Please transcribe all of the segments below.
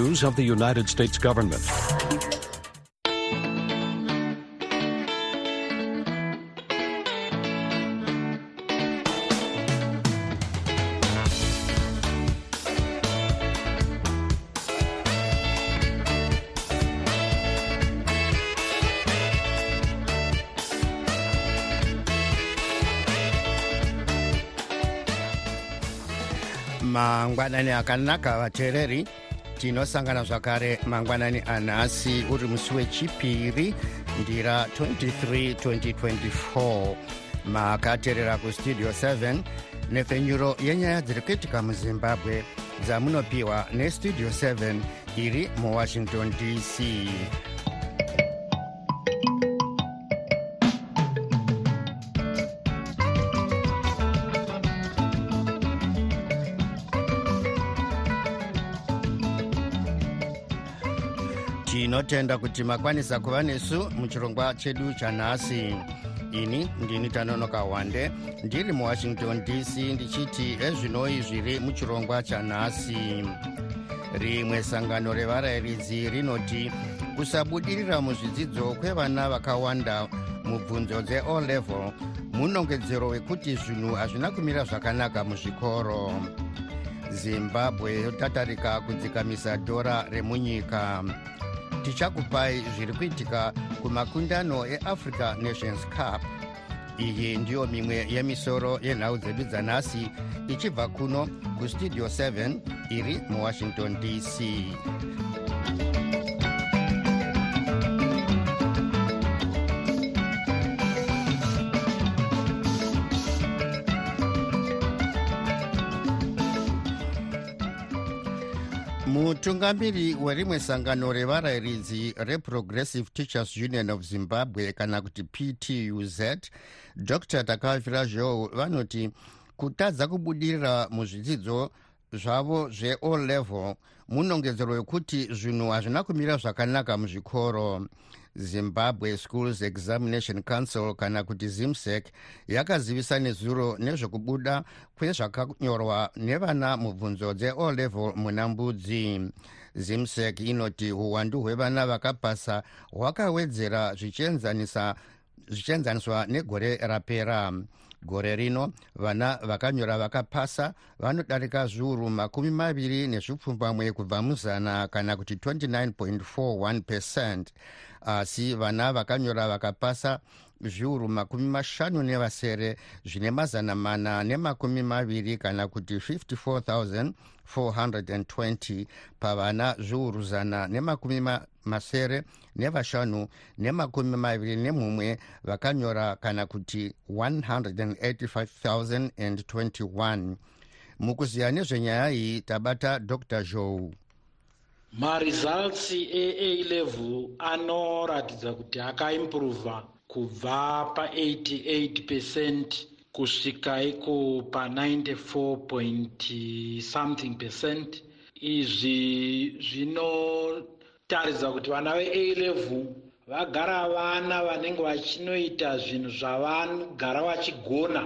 News of the United States government. mangwanani akanaka vateereri tinosangana zvakare mangwanani anhasi uri musi wechipiri ndira 23 2024 makateerera kustudio 7 nepfenyuro yenyaya dziri kuitika muzimbabwe dzamunopiwa nestudio 7 iri muwashington dc tinotenda kuti makwanisa kuva nesu muchirongwa chedu chanhasi. Ini ndini tanonoka wande ndiri muwashington dc ndichiti ezvinoi zviri muchirongwa chanhasi. Rimwe sangano revarayiridzi rinoti kusabudirira muzvidzidzo kwevana vakawanda mubvunzo dzeall level munongedzero wekuti zvinhu hazvina kumira zvakanaka muzvikoro. Zimbabwe yotatarika kudzikamisa dhora remunyika tichakupai zviri kuitika kumakundano eafrica nations cup. Iyi ndiyo mimwe yemisoro yenhau dzedu dzanhasi ichibva kuno kustudio 7 iri muwashington dc mutungamiri werimwe sangano revarayiridzi reprogressive teachers union of zimbabwe kana kuti ptuz dr takavira zhou vanoti kutadza kubudirira muzvidzidzo zvavo zveall level munongedzero wekuti zvinhu hazvina kumira zvakanaka muzvikoro zimbabwe schools examination council kana kuti zimsec yakazivisa nezuro nezvekubuda kwezvakanyorwa nevana mubvunzo dzeall level muna mbudzi. Zimsec inoti uwandu hwevana vakapasa hwakawedzera zvichienzaniswa negore rapera gore rino vana vakanyora vakapasa vanodarika zviuru makumi maviri nezvipfumbamwe kubva muzana kana kuti 29.41 percent. Asi vana vakanyora vakapasa zviuru makumi mashanu nevasere zvine mazana mana nemakumi maviri kana kuti 54420 pavana zviuru zana nemakumi masere nevashanu nemakumi maviri nemumwe vakanyora kana kuti 185021 mukuziya nezvenyaya iyi tabata dr. Joe maresults ea level anoratidza kuti akaimprova kubva pa88 percent kusvika iko pa94 point something percent. Izvi zvinotaridza kuti vana vea level vagara vana vanenge vachinoita zvinhu zvavagara vachigona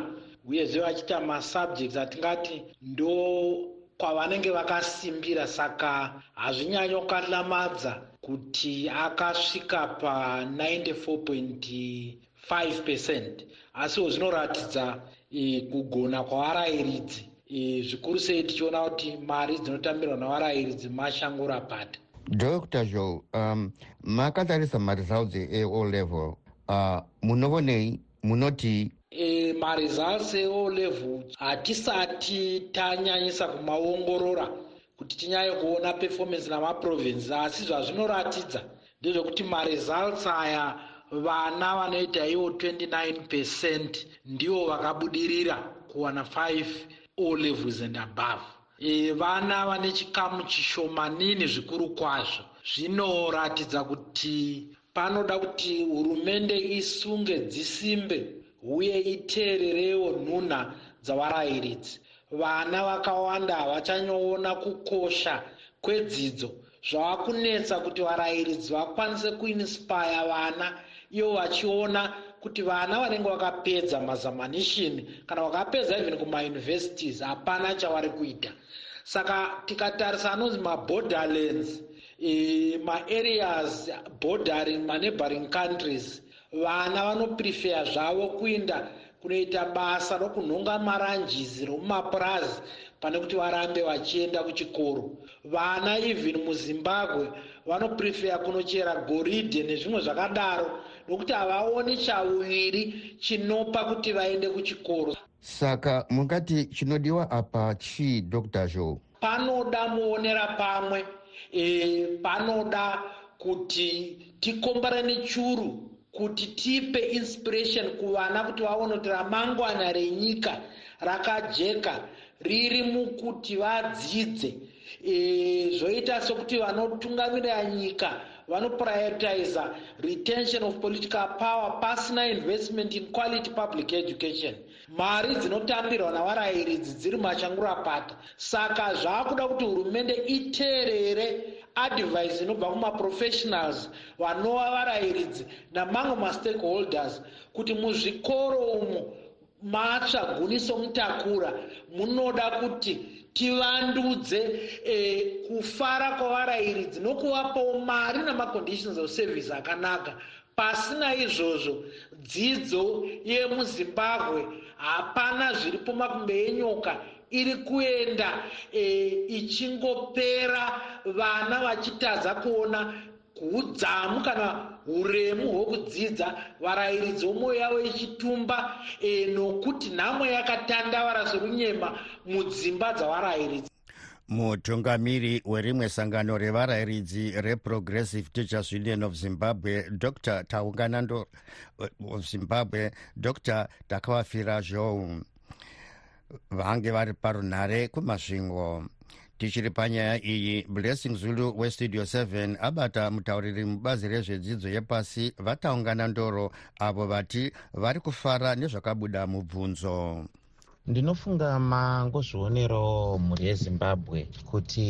uyezve vachiita masubjects atingati ndo kwavanenge vakasimbira saka hazvinyanyokalamadza kuti akasvika pa94.5 percent. Asiwo zvinoratidza e, kugona kwavarayiridzi e, zvikuru sei tichiona kuti mari dzinotambirwa navarayiridzi mashangura pata dr joe um, makatarisa maresults eall level. Uh, munovonei munoti e, maresults eo level hatisati tanyanyisa kumaongorora kuti tinyanye kuona performance namaprovinces asi zvazvinoratidza ndezvekuti maresults aya vana vanoita ivo 29 percent ndivo vakabudirira kuwana 5 o levels and above. E, vana vane chikamu chishomanini zvikuru kwazvo. Zvinoratidza kuti panoda kuti hurumende isunge dzisimbe uye iteererewo nhunha dzavarayiridzi vana vakawanda havachanyoona kukosha kwedzidzo zvava kunetsa kuti varayiridzi vakwanise kuinspaya vana ivo vachiona kuti vana vanenge vakapedza mazamanishini kana vakapedza even kumayunivhesitiz hapana chavari kuita saka tikatarisa anonzi maborderlands e, maareas bordering maneighboring countries vana vanoprefeya zvavo kuenda kunoita basa rokunhonga maranjizi romumapurazi pane kuti varambe vachienda kuchikoro. Vana even muzimbabwe vanoprefeya kunochera goridhe nezvimwe zvakadaro nokuti havaoni chauviri chinopa kuti vaende kuchikoro. Saka mungati chinodiwa apa chii dr joe? Panoda muonera pamwe. E, panoda kuti tikombarane churu kuti tipe inspiration kuvana kuti vaone kuti ramangwana renyika rakajeka riri mukuti vadzidze. E, zvoita sokuti vanotungamirira nyika vanoprioritiza retention of political power pasina investment in quality public education. Mari dzinotambirwa navarayiridzi dziri machangurapata saka zvaakuda kuti hurumende iteerere advice inobva kumaprofessionals vanova varayiridzi namamwe mastakeholders kuti muzvikoro umo matsva guniso mutakura. Munoda kuti tivandudze e, kufara kwavarayiridzi nokuvapawo mari namaconditions of service akanaka. Pasina izvozvo dzidzo yemuzimbabwe hapana zviripo makumbe enyoka iri kuenda e, ichingopera vana vachitadza kuona udzamu kana uremu hwokudzidza varayiridzi vomwoyo yavo ichitumba e, nokuti nhamo yakatandavara sorunyema mudzimba dzavarayiridzi mutungamiri werimwe sangano revarayiridzi reprogressive teachers union of zimbabwe dr taunganando of zimbabwe dr takavafira zhou vange vari parunhare kumasvingo. Tichiri panyaya iyi blessing zulu westudio 7 abata mutauriri mubazi rezvedzidzo yepasi vataungana ndoro avo vati vari kufara nezvakabuda mubvunzo. Ndinofunga mangozvionero mhuri yezimbabwe kuti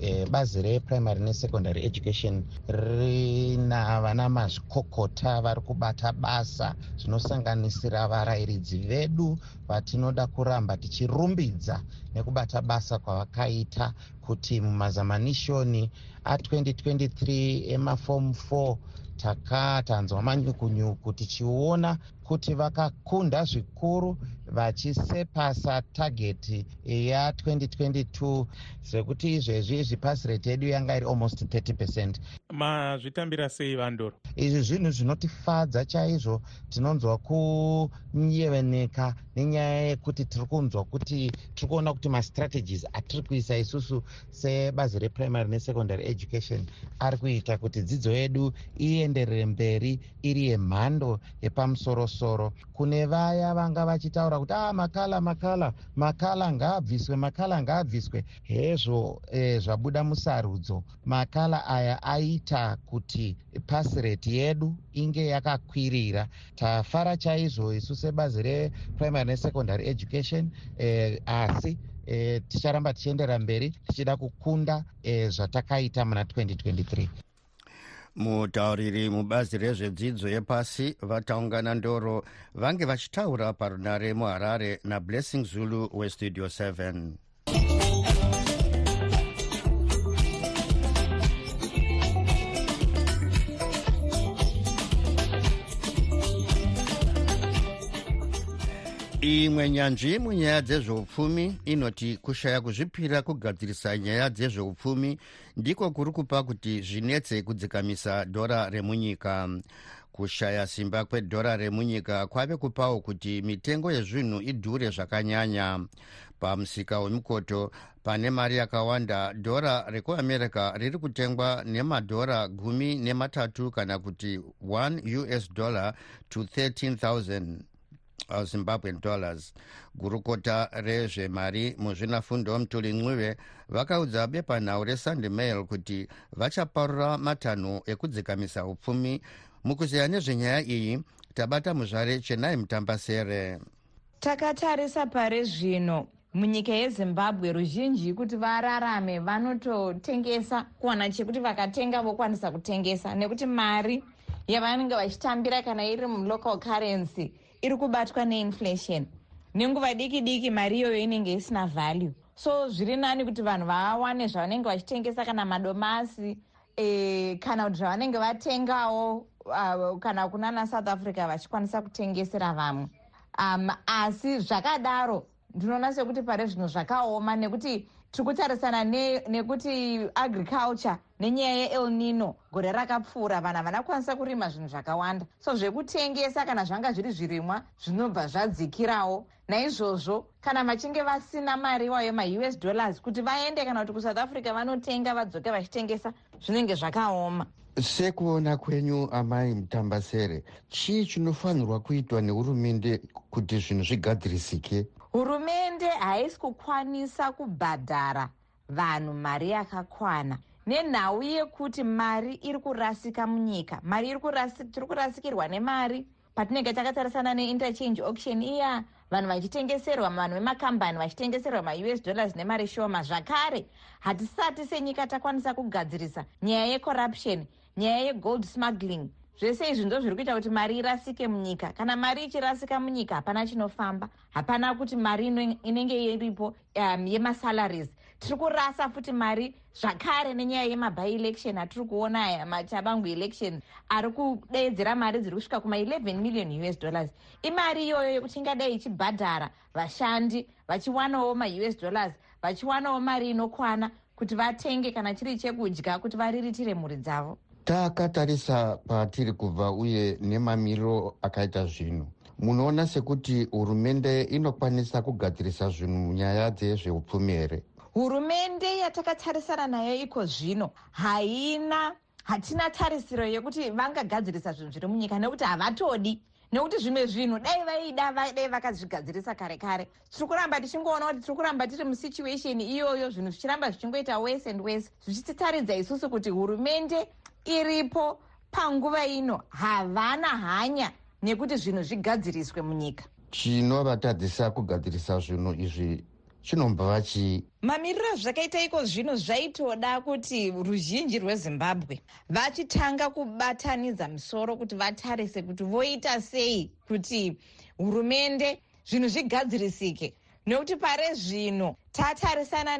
e, bazi reprimary nesecondary education rina vana mazvikokota vari kubata basa zvinosanganisira varayiridzi vedu vatinoda kuramba tichirumbidza nekubata basa kwavakaita kuti mumazamanishoni a2023 emafomu 4 takatanzwa manyukunyuku tichiona kuti vakakunda zvikuru vachisepasa tageti ya2022 sekuti izvezvi izvi pasi rate yedu yanga iri almost 30 percent mazvitambira sei vandoro? Izvi zvinhu zvinotifadza chaizvo tinonzwa kunyeveneka nenyaya yekuti tiri kunzwa kuti tiri kuona kuti mastrategies atiri kuisa isusu sebazi reprimary nesecondary education. Ari kuita kuti dzidzo yedu ienderere mberi iri yemhando yepamusorosoro. Kune vaya vanga vachitaura kuti a ah, makala makala makala ngaabviswe makala ngaabviswe. Hezvo e, zvabuda musarudzo. Makala aya aita kuti pasi rate yedu inge yakakwirira. Tafara chaizvo isu sebazi reprimary nesecondary education e, asi e, ticharamba tichiendera mberi tichida kukunda e, zvatakaita muna 2023 mutauriri mubazi rezvedzidzo yepasi vataungana ndoro vange vachitaura parunare muharare nablessing zulu westudio 7 imwe nyanzvi munyaya dzezveupfumi inoti kushaya kuzvipira kugadzirisa nyaya dzezveupfumi ndiko kuri kupa kuti zvinetse kudzikamisa dhora remunyika. Kushaya simba kwedhora remunyika kwave kupawo kuti mitengo yezvinhu idhure zvakanyanya. Pamusika wemukoto pane mari yakawanda dhora rekuamerica riri kutengwa nemadhora gumi nematatu kana kuti 1 us dollar to 13 000 zimbabwean dollars. Gurukota rezvemari muzvinafundo mutuli ncwive vakaudza bepanhau resunday mail kuti vachaparura matanho ekudzikamisa upfumi mukuzeya nezvenyaya iyi tabata muzvare chenai mutambasere. Takatarisa pare zvino munyika yezimbabwe ruzhinji kuti vararame vanototengesa kuwana chekuti vakatenga vokwanisa kutengesa nekuti mari yavanenge vachitambira kana iri mulocal currency iri kubatwa neinflation. Nenguva diki diki mari iyoyo inenge isina value. So zviri nani kuti vanhu vawane zvavanenge vachitengesa kana madomasi e, kana kuti zvavanenge vatengawo uh, kana kunana south africa vachikwanisa kutengesera vamwe. Um, asi zvakadaro ndinoona sekuti pare zvino zvakaoma nekuti tiri kutarisana nekuti ne agriculture nenyaya yeel nino gore rakapfuura vanhu havana kukwanisa kurima zvinhu zvakawanda. So zvekutengesa kana zvanga zviri zvirimwa zvinobva zvadzikirawo naizvozvo kana vachinge vasina mari iwayo maus dollars kuti vaende kana kuti kusouth africa vanotenga vadzoke vachitengesa zvinenge zvakaoma. Sekuona kwenyu amai mutambasere chii chinofanirwa kuitwa nehurumende kuti zvinhu zvigadzirisike hurumende haisi kukwanisa kubhadhara vanhu mari yakakwana. Nenhau yekuti mari iri kurasika munyika mari tiri kurasikirwa nemari patinenge takatarisana neinterchange auction iya vanhu vachitengeserwa vanhu vemakambani vachitengeserwa maus dollars nemari shoma zvakare hatisati senyika takwanisa kugadzirisa. Nyaya yecorruption nyaya yegold smuggling zvese izvi ndo zviri kuita kuti mari irasike munyika. Kana mari ichirasika munyika hapana chinofamba. Hapana kuti mari inenge iripo um, yemasalaries tiri kurasa futi mari zvakare nenyaya yemaby election atiri kuona aya machabangu election. Ari kudeedzera mari dziri kusvika kuma11 million us dollars. Imari iyoyo yekuti ingadai ichibhadhara vashandi vachiwanawo maus dollars vachiwanawo mari inokwana kuti vatenge kana chiri chekudya kuti variritire mhuri dzavo takatarisa patiri kubva uye nemamiriro akaita zvinhu. Munoona sekuti hurumende inokwanisa kugadzirisa zvinhu munyaya dzezveupfumi here hurumende yatakatarisana nayo iko zvino. Haina hatina tarisiro yekuti vangagadzirisa zvinhu zviri munyika nekuti havatodi. Nekuti zvimwe zvinhu dai vaida dai vakazvigadzirisa kare kare. Tiri kuramba tichingoona kuti tiri kuramba tiri musituation iyoyo zvinhu zvichiramba zvichingoita wese and wese zvichititaridza isusu kuti hurumende iripo panguva ino. Havana hanya nekuti zvinhu zvigadziriswe munyika. Chinovatadzisa kugadzirisa zvinhu izvi chinombava chii mamiriro azvakaita iko zvino zvaitoda kuti ruzhinji rwezimbabwe vachitanga kubatanidza misoro kuti vatarise kuti voita sei kuti hurumende zvinhu zvigadzirisike. Nekuti pare zvino tatarisana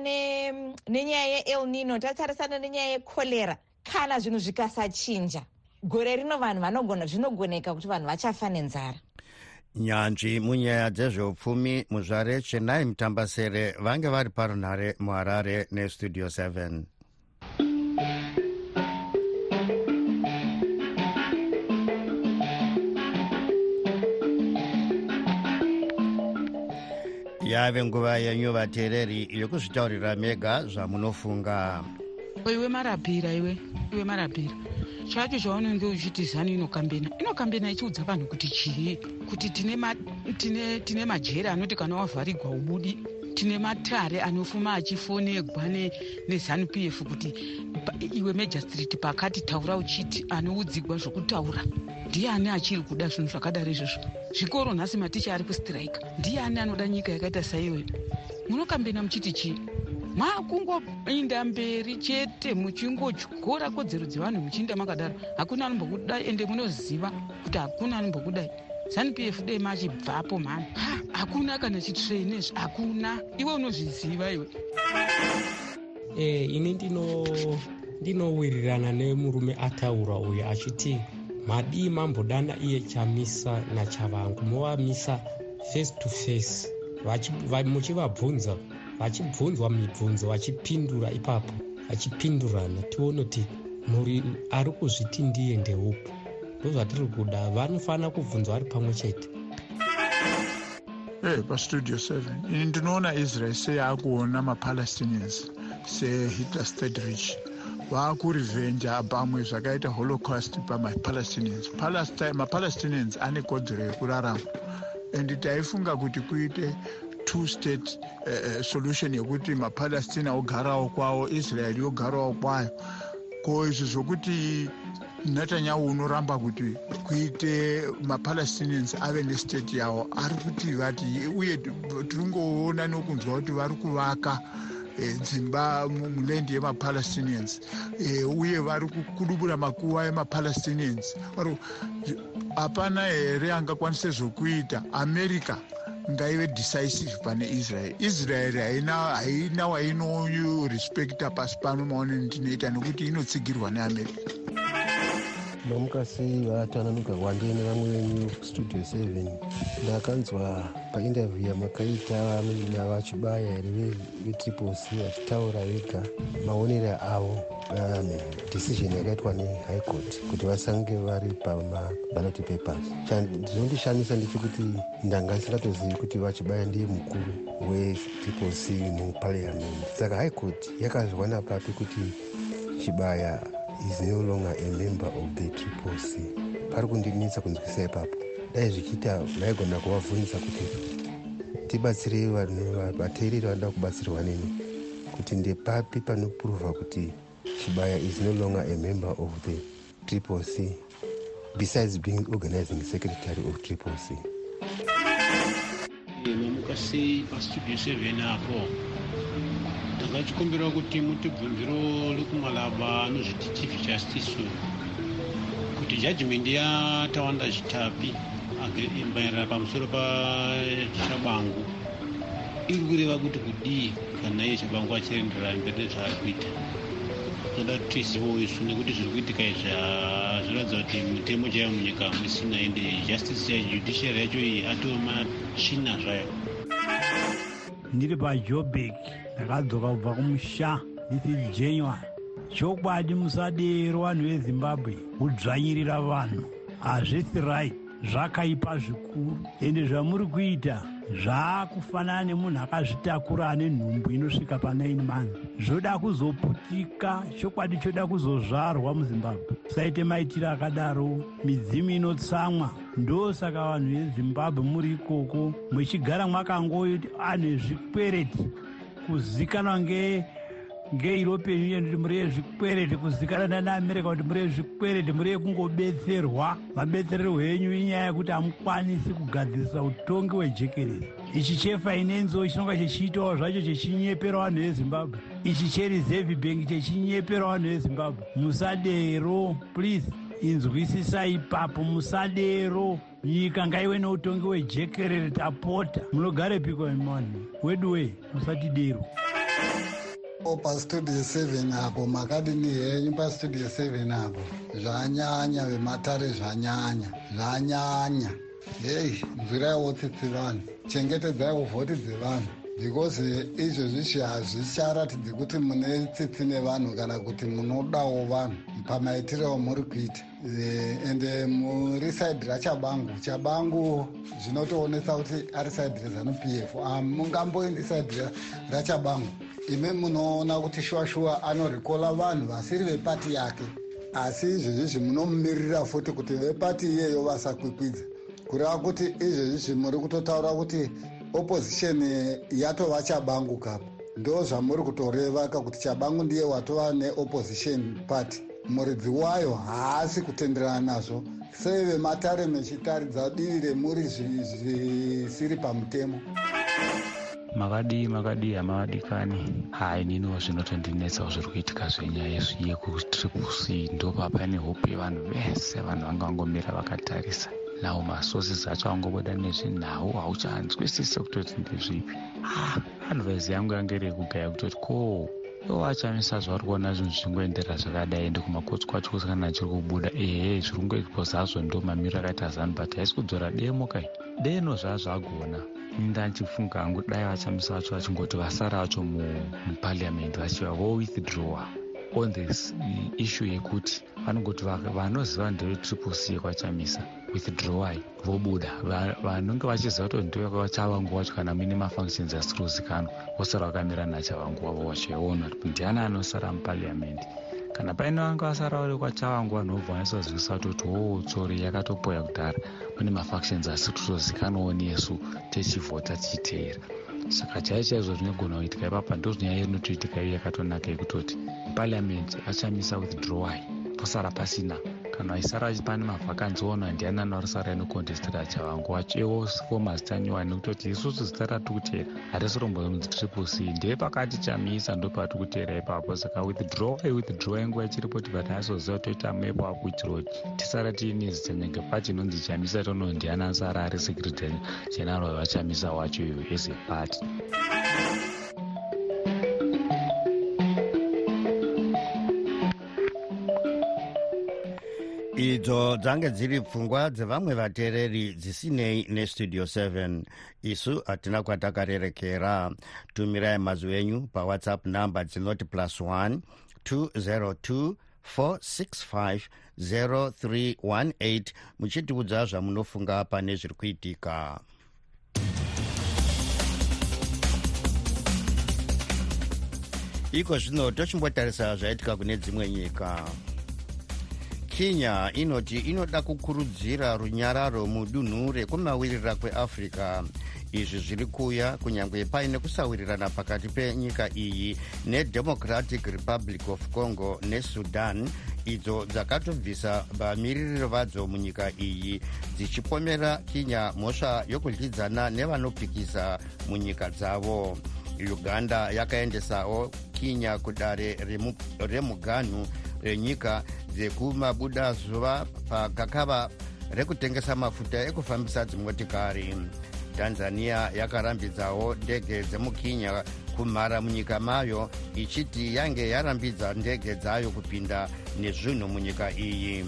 nenyaya yeel nino tatarisana nenyaya yekorera kana zvinhu zvikasachinja. Gore rino vanhu vanogona zvinogoneka kuti vanhu vachafa nenzara. Nyanzvi munyaya dzezveupfumi muzvare chenai mutambasere vange vari parunhare muharare nestudio 7 yave nguva yenyu vateereri yokuzvitaurira mega zvamunofunga iwe marapira iwe iwe marapira chacho chaunenge uchiti zani inokambena inokambena ichiudza vanhu kuti chii? Kuti tine, ma, tine, tine majeri anoti kana wavharigwa ubudi tine matare anofuma achifonegwa nezanup f kuti iwe majistrit pakati taura uchiti anoudzigwa zvokutaura. Ndiani achiri kuda zvinhu zvakadaro izvozvo? Zvikoro nhasi maticha ari kustrike ndiani anoda nyika yakaita saiwe? Munokambena muchiti chii makungoinda mberi chete muchingotyora kodzero dzevanhu muchiinda makadaro. Hakuna anombokudai ende munoziva kuti hakuna anombokudai zanup f dei machibvapo mhani. Hakuna kana chitrainezvi hakuna. Iwe unozviziva iwe. E, ini ndinowirirana nemurume ataura uyo achiti madii mambodana iye chamisa nachavangu movamisa face to face muchivabvunza vachibvunzwa mibvunzo vachipindura ipapo. Vachipindurana tione kuti muri ari kuzviti ndiye ndeupo ndozvatiri kuda vanofanira kubvunzwa vari pamwe chete. Hey, pastudio 7 ini ndinoona israel seyaakuona mapalestinians sehitler state rich vaakurivhenja pamwe zvakaita holocaust pamapalestinians. Mapalestinians ane kodzero yekurarama and taifunga kuti kuite two state uh, solution yekuti mapalestina ogarawo kwawo israel yogarawo kwayo. Ko izvi zvokuti netanyahu unoramba kuti kuite mapalestinians ave nestate yavo ari kuti vati uye tiringoona nokunzwa kuti vari kuvaka e, dzimba mulendi yemapalestinians. Uye vari kudubura makuva emapalestinians. Hapana here angakwanise zvokuita? America ngaive decisive pane israel. Israel haina haina wainorespekta pasi pano maoneni ndinoita nekuti inotsigirwa neamerica mamuka sei vatananuka wandeni vamwe venyu studio 7 ndakanzwa painterview yamakaita navachibaya here vetriple c vachitaura vega maonero avo um, decision yakaitwa nehigh court kuti vasange vari pamabalot papers. Zvinondishamisa ndechekuti ndanga ndisingatozivi kuti vachibaya ndiye mukuru wetriple c muparliament saka high court yakazwana papi kuti chibaya is no longer a member of the triple c. Pari kundinetsa kunzwisa ipapo. Dai zvichiita vaigona kuvabvunisa kuti tibatsirei vateereri vanoda kubatsirwa neni kuti ndepapi panopuruvha kuti chibaya is no longer a member of the triple c besides being organizing secretary of triple c. Mamukasei pastudio 7 apo ndakachikumbira kuti mutibvunziro rekumalaba anozviti chief justice kuti jajimendi yatawanda chitapi maerera pamusoro pachabangu. Iri kureva kuti kudii kana iye chabangu achirenderera mberi nezvaari kuita toda kuti tizivo isu nekuti zviri kuitika izvi zviratidza kuti mitemo chaiyo munyika isina ende justice yajudiciary yacho iyi atoo machina zvayo ndiri pajobek ndakadzoka kubva kumusha this is genuine chokwadi musadero vanhu vezimbabwe kudzvanyirira vanhu. Hazvisi right zvakaipa zvikuru. Ende zvamuri kuita zvaakufanana nemunhu akazvitakura ane nhumbu inosvika pa9 month zvoda kuzoputika chokwadi choda kuzozvarwa muzimbabwe. Saite maitiro akadaro midzimu inotsamwa. Ndosaka vanhu vezimbabwe muri ikoko muchigara mwakangoti ane zvikwereti kuzikanwa ngeeuropean union kuti muri yezvikwereti kuzikana nanaamerica kuti muri yezvikwereti muri yekungobetserwa mabetserero enyu inyaya yekuti hamukwanisi kugadzirisa utongi hwejekerezi ichi chefinanso chinonga chichiitawo zvacho chichinyepera vanhu vezimbabwe ichi chereserve bank chichinyepera vanhu vezimbabwe musadero please inzwisisai ipapo musadero. Nyika ngaive neutongi hwejekerere tapota. Munogare piko imani? Wedu wei musati dero pastudio 7 apo makadini henyu pastudio 7 apo. Zvanyanya vematare zvanyanya zvanyanya. Hei nzwiraiwo tsitsi vanhu chengetedzaiwo vhoti dzevanhu. Because izvezvi hazvicharatidzi kuti mune tsitsi nevanhu kana kuti munodawo vanhu. Pamaitiro amuri kuita. Ende muri saidhi rachabangu. Chabangu zvinotoonesa kuti ari saidhi rezanup f. Hamungamboendi saidhi rachabangu imi munoona kuti shuwa shuwa anorikola vanhu vasiri vepati yake. Asi izvezvizvi munomumirira futi kuti vepati iyeyo vasakwikwidza kureva kuti izvezvizvi muri kutotaura kuti opposition yatova chabangu kapo. Ndo zvamuri kutoreva ka kuti chabangu ndiye watova neopposition party muridzi wayo haasi kutenderana nazvo. Sei vematare mechitaridza divi remuri zvisiri pamutemo makadii makadii hamavadikani hai niniwo zvinotondinetsawo zviri kuitika zvenyaya yekutriplec ndopa pane hope yevanhu vese vanhu vanga vangomira vakatarisa. Nawo masources acho angobuda nezvinhau hauchanzwisise kutoti ndezvipi advise yangu yange iri yekugaya kutoti ko iwo achamisa zvavari kuona zvinhu zvichingoendera zvakadai ende kumakotsi kwacho kusikana chiri kubuda. Ehe zviri kungoitwa zvazvo ndo mamiro akaita zanbat haisi kudzora demo kai deno zvazvagona ndanchifunga hangu dai vachamisa vacho vachingoti vasara vacho mupariamendi vachiva vowithdrawa on this issue yekuti vanongoti vanoziva ndevetriple c yekwachamisa withdrawai vobuda. Vanonge vachiziva kuti ndevakachavangu wacho kana muine mafunctions asiri kuzikanwa vosara vakamira nachavangu wavo wacho yaona kuti ndiani anosara mupariamendi kana paine vanga vasara vari kwachavangu vanhu vobva vanisazivisa kutoti o tsori yakatopoya kudhara. Mune mafactions asiri kutozikanwawo nesu tichivhota tichiteera. Saka chai chaizvo zvinogona kuitika ipapa ndo zvinyaya inotoitika iyo yakatonaka yekutoti parliament achamisa withdrawai posara pasina kana aisara pane mavhakanzi ono handiani anorisara inokontestera chavangu wachewo fomazita nyowani nekutoti isusu zita ratikutera hatisirombozi triple c. Ndepakati chamisa ndopati kutera ipapo. Saka withdraw withdraw nguva ichiripo tibva tanyasoziva toita mepo akuitira kuti tisara tiine zitanyenge pati inonzi chamisa tono ndiani asara ari secretary general wevachamisa wacho iyo as a party idzo dzange dziri pfungwa dzevamwe vateereri dzisinei nestudio 7 isu hatina kwatakarerekera. Tumirai mazwi enyu pawhatsapp namba dzinoti plus 1 202 465 0318 muchitiudza zvamunofunga pane zviri kuitika. Iko zvino tochimbotarisa zvaitika kune dzimwe nyika kenya inoti inoda kukurudzira runyararo mudunhu rekumavirira kweafrica izvi zviri kuuya kunyange paine kusawirirana pakati penyika iyi nedemocratic republic of congo nesudan idzo dzakatobvisa vamiririri vadzo munyika iyi dzichipomera kenya mhosva yokudyidzana nevanopikisa munyika dzavo. Uganda yakaendesawo kenya kudare remuganhu renyika dzekumabuda zuva pagakava rekutengesa mafuta ekufambisa dzimotikari. Tanzania yakarambidzawo ndege dzemukenya kumhara munyika mayo ichiti yange yarambidza ndege dzayo kupinda nezvinhu munyika iyi.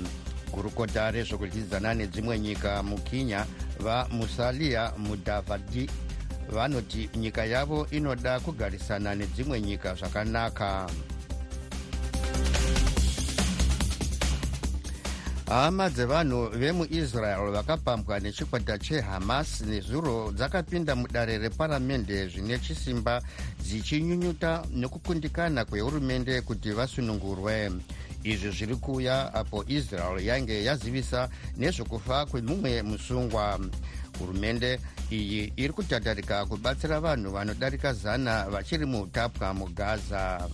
Gurukota rezvokudyidzana nedzimwe nyika mukenya vamusalia mudhavadi vanoti nyika yavo inoda kugarisana nedzimwe nyika zvakanaka hama dzevanhu vemuisrael vakapambwa nechikwata chehamas nezuro dzakapinda mudare reparamende zvine chisimba dzichinyunyuta nekukundikana kwehurumende kuti vasunungurwe. Izvi zviri kuuya apo israel yange yazivisa nezvokufa kwemumwe musungwa. Hurumende iyi iri kutatarika kubatsira vanhu vanodarika zana vachiri muutapwa mugaza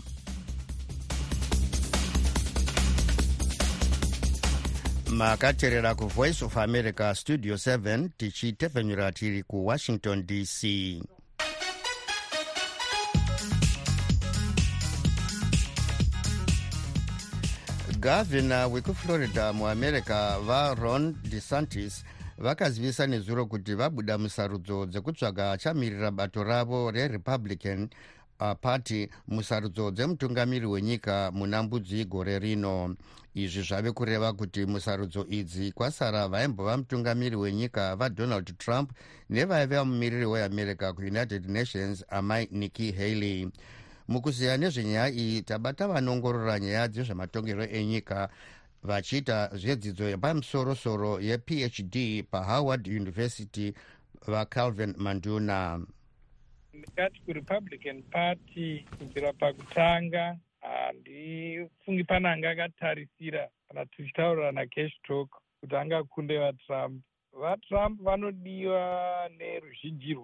makateerera kuvoice of america studio 7 tichitevhenyura tiri kuwashington dc gavhina wekuflorida muamerica varon desantis vakazivisa nezuro kuti vabuda musarudzo dzekutsvaga achamirira bato ravo rerepublican party musarudzo dzemutungamiri wenyika muna mbudzi gore rino. Izvi zvave kureva kuti musarudzo idzi kwasara vaimbova mutungamiri wenyika vadonald trump nevaiva mumiriri weamerica kuunited nations amai nikki haley. Mukuziya nezvenyaya iyi tabata vanongorora nyaya dzezvematongerwo enyika vachiita zvedzidzo yepamusorosoro yephd pahoward university vacalvin manduna ndingati kurepublican party kubvira pakutanga handifungi pane anga akatarisira kana tichitaurira nacash talk kuti angakunde vatrump. Vatrump vanodiwa neruzhinji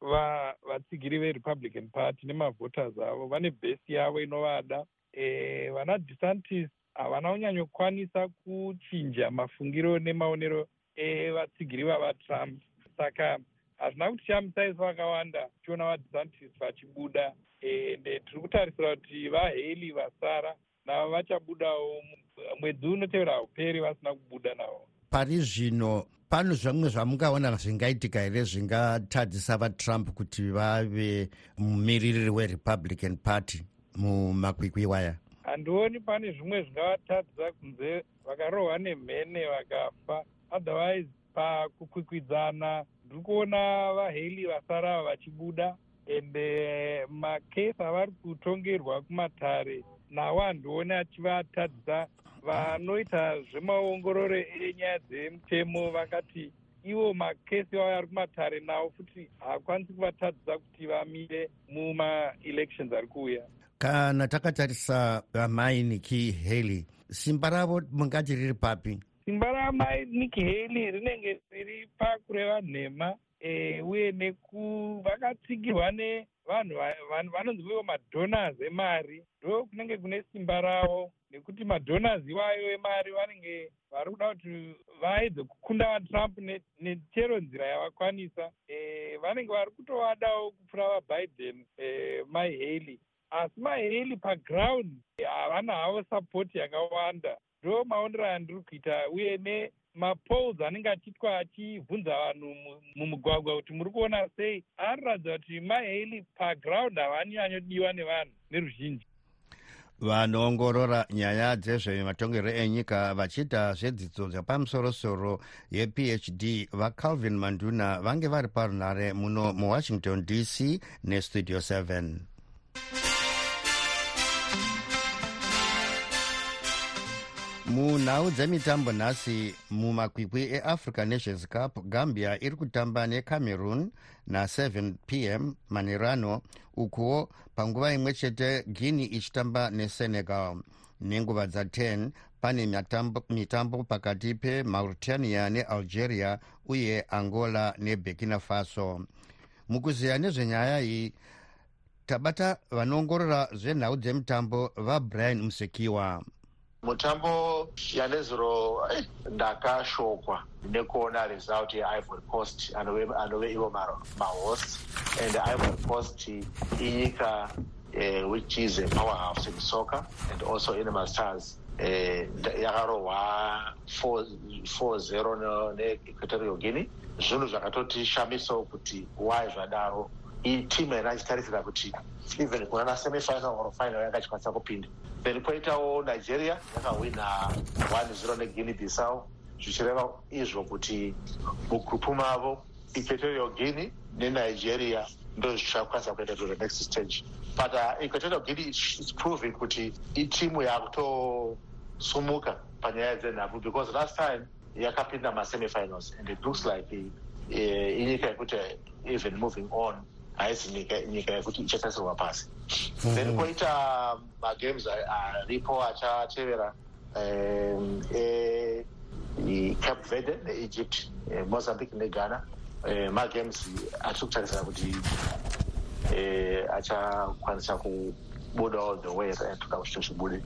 rwevatsigiri verepublican party nemavhoters avo. Vane bhesi yavo inovada. E, vana desantis havana kunyanyokwanisa kuchinja mafungiro nemaonero evatsigiri vavatrump. Saka hazvina kuti chamusaisa vakawanda tichiona vadesantis vachibuda ende tiri kutarisira kuti vahaley vasara navo vachabudawo mwedzi unotevera hauperi vasina kubuda navo. Pari zvino pano zvamwe zvamungaona zvingaitika here zvingatadzisa vatrump kuti vave mumiririri werepublican party mumakwikwi waya? Handioni pane zvimwe zvingavatadzisa kunze vakarohwa nemhene vakafa. Otherwise pakukwikwidzana ndiri kuona vahaley vasara vachibuda ende makesi avari kutongerwa kumatare. Nawo handioni achivatadzisa vanoita zvemaongororo enyaya dzemutemo vakati ivo makesi avo ari kumatare nawo futi haakwanisi kuvatadzisa kuti vamire mumaelections ari kuuya. Kana takatarisa amai niki haley simba ravo mungati riri papi simba ramai niki haley rinenge riri pakureva nhema e, uye neku vakatsigirwa nevanhu vanonzi vivo madonors emari. Ndo kunenge kune simba ravo nekuti madonors iwayo emari vanenge vari kuda kuti vaedze kukunda vatrump nechero nzira yavakwanisa. E, vanenge vari kutovadawo kupfuura vabiden e, myhaley asi myhaley paground havana havo sapoti yakawanda ndo maonero andiri kuita uye nemapolls anenge achiitwa achibvunza vanhu mumugwagwa kuti muri kuona sei. Anoratidza kuti myhaley paground havanyanyodiwa nevanhu neruzhinji. Vanoongorora nyaya dzezvematongerwo enyika vachiita zvedzidzo dzepamusorosoro yephd vacalvin manduna vange vari parunhare muno muwashington dc nestudio 7 munhau dzemitambo nhasi mumakwikwi eafrica nations cup gambia iri kutamba necameroon na7 p m manirano ukuwo panguva imwe chete guinea ichitamba nesenegal. Nenguva dza10 pane mitambo pakati pemauritania nealgeria uye angola neburkina faso. Mukuziya nezvenyaya iyi tabata vanoongorora zvenhau dzemitambo vabrian musekiwa mutambo yanezuro eh, ndakashokwa. Nekuona result yeivory coast anove ivo mahost. And ivory coast inyika uh, which is a power house in soccer and also in masters eh, yakarohwa 4-0 neequatorial guinea. Zvinhu zvakatotishamisawo kuti wai zvadaro. Itimu yana ichitarisira kuti even kuna na semifinal or final yanga ichikwanisa kupinda then kwoitawo nigeria yakawina 1-0 neguinea bissau. Zvichireva izvo kuti mugrupu mavo equatorial guinea nenigeria ndo zvichakwanisa kuenda to the next stage. But uh, equatorial guinea is proving kuti itimu yakutosumuka panyaya dzenhabvu because last time yakapinda masemifinals and it looks like uh, inyika yekuti even moving on haisi nyika pasi then koita magames aripo achatevera ecape verde neegypt mozambique neghana magames atiri kutarisira kuti achakwanisa kubudawo the way toda kuti tochibude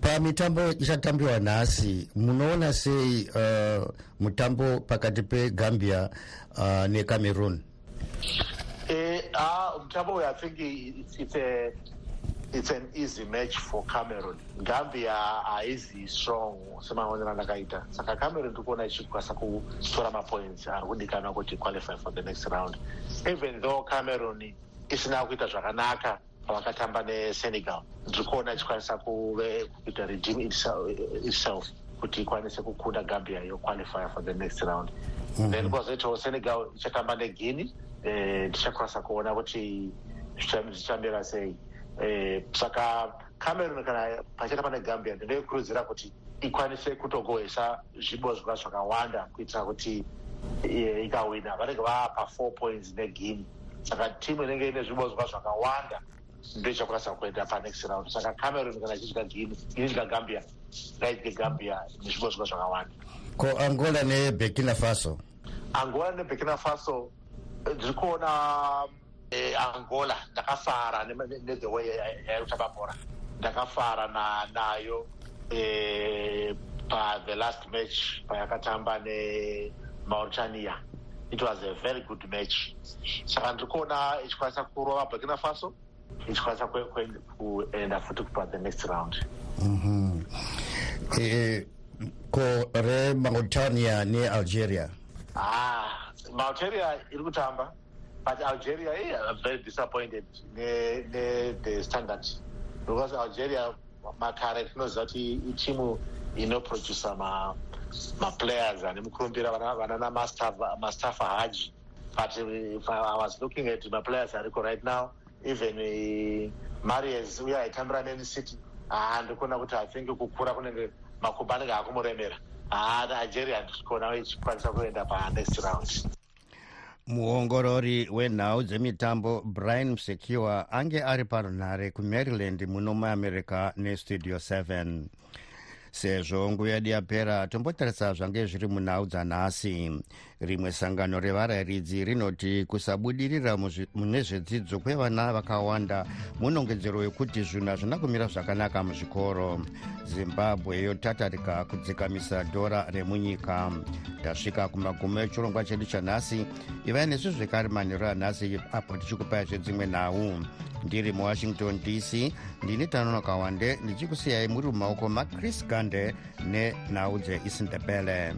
pamitambo ichatambiwa nhasi munoona sei uh, mutambo pakati pegambia uh, necameroon Uh, mutambo uyu i think it's, it's, a, it's an easy match for cameroon. Gambia haizi strong semaonero andakaita saka cameroon tiri kuona ichikwanisa kutora mapoints ari kudikanwa kuti qualify for the next round. Even though cameroon isina kuita zvakanaka pavakatamba nesenegal ndiri kuona ichikwanisa kuita regime itself kuti ikwanise kukunda gambia yoqualify for the next round. Mm -hmm. then kwazoitawo senegal ichatamba neguinea tichakwanisa kuona kuti zvichambira sei. Saka cameron kana pachata pane gambia ndinoikurudzira kuti ikwanise kutogohwesa zvibozwa zvakawanda kuitira kuti ikawina. Vanenge vaapa four points neguinea saka timu inenge ine zvibozwa zvakawanda ndo ichakwanisa kuenda panext round. Saka cameron kana ichidya guinea inidya gambia ngaidye gambia nezvibozwa zvakawanda. Ko angola neburkina faso? Angola neburkina faso ndiri kuona angola ndakafara nethe way yairi bhora ndakafara nayo pathe last match payakatamba nemauritania it was a very good match. Saka ndiri kuona ichikwanisa kurova burkina faso ichikwanisa kuenda futi kupa the next round. Ko remauritania nealgeria ah malteria iri kutamba but algeria are very disappointed nethe standard because algeria makare tinoziva kuti itimu inoproduca maplayers ane mukurumbira vana namastaff haji. But if i was looking at maplayers ariko right now even marias uye aitambira man city haa ndikuona kuti i think kukura kunenge makumba anenge akumuremera haa nigeria ndikuona ichikwanisa kuenda panext round. Muongorori wenhau dzemitambo brian msekiwa ange ari parunhare kumaryland muno muamerica nestudio 7 sezvo nguva yedu yapera tombotarisa zvange zviri munhau dzanhasi rimwe sangano revarayiridzi rinoti kusabudirira mune zvedzidzo kwevana vakawanda munongedzero wekuti zvinhu hazvina kumira zvakanaka muzvikoro. Zimbabwe yotatarika kudzikamisa dhora remunyika. Tasvika kumagumo echirongwa chedu chanhasi ivai nesu zvekare manhero anhasi apo tichikupai zvedzimwe nhau. Ndiri muwashington dc ndini tanonoka wande ndichikusiyai muri mumaoko machris gande nenhau dzeisindebele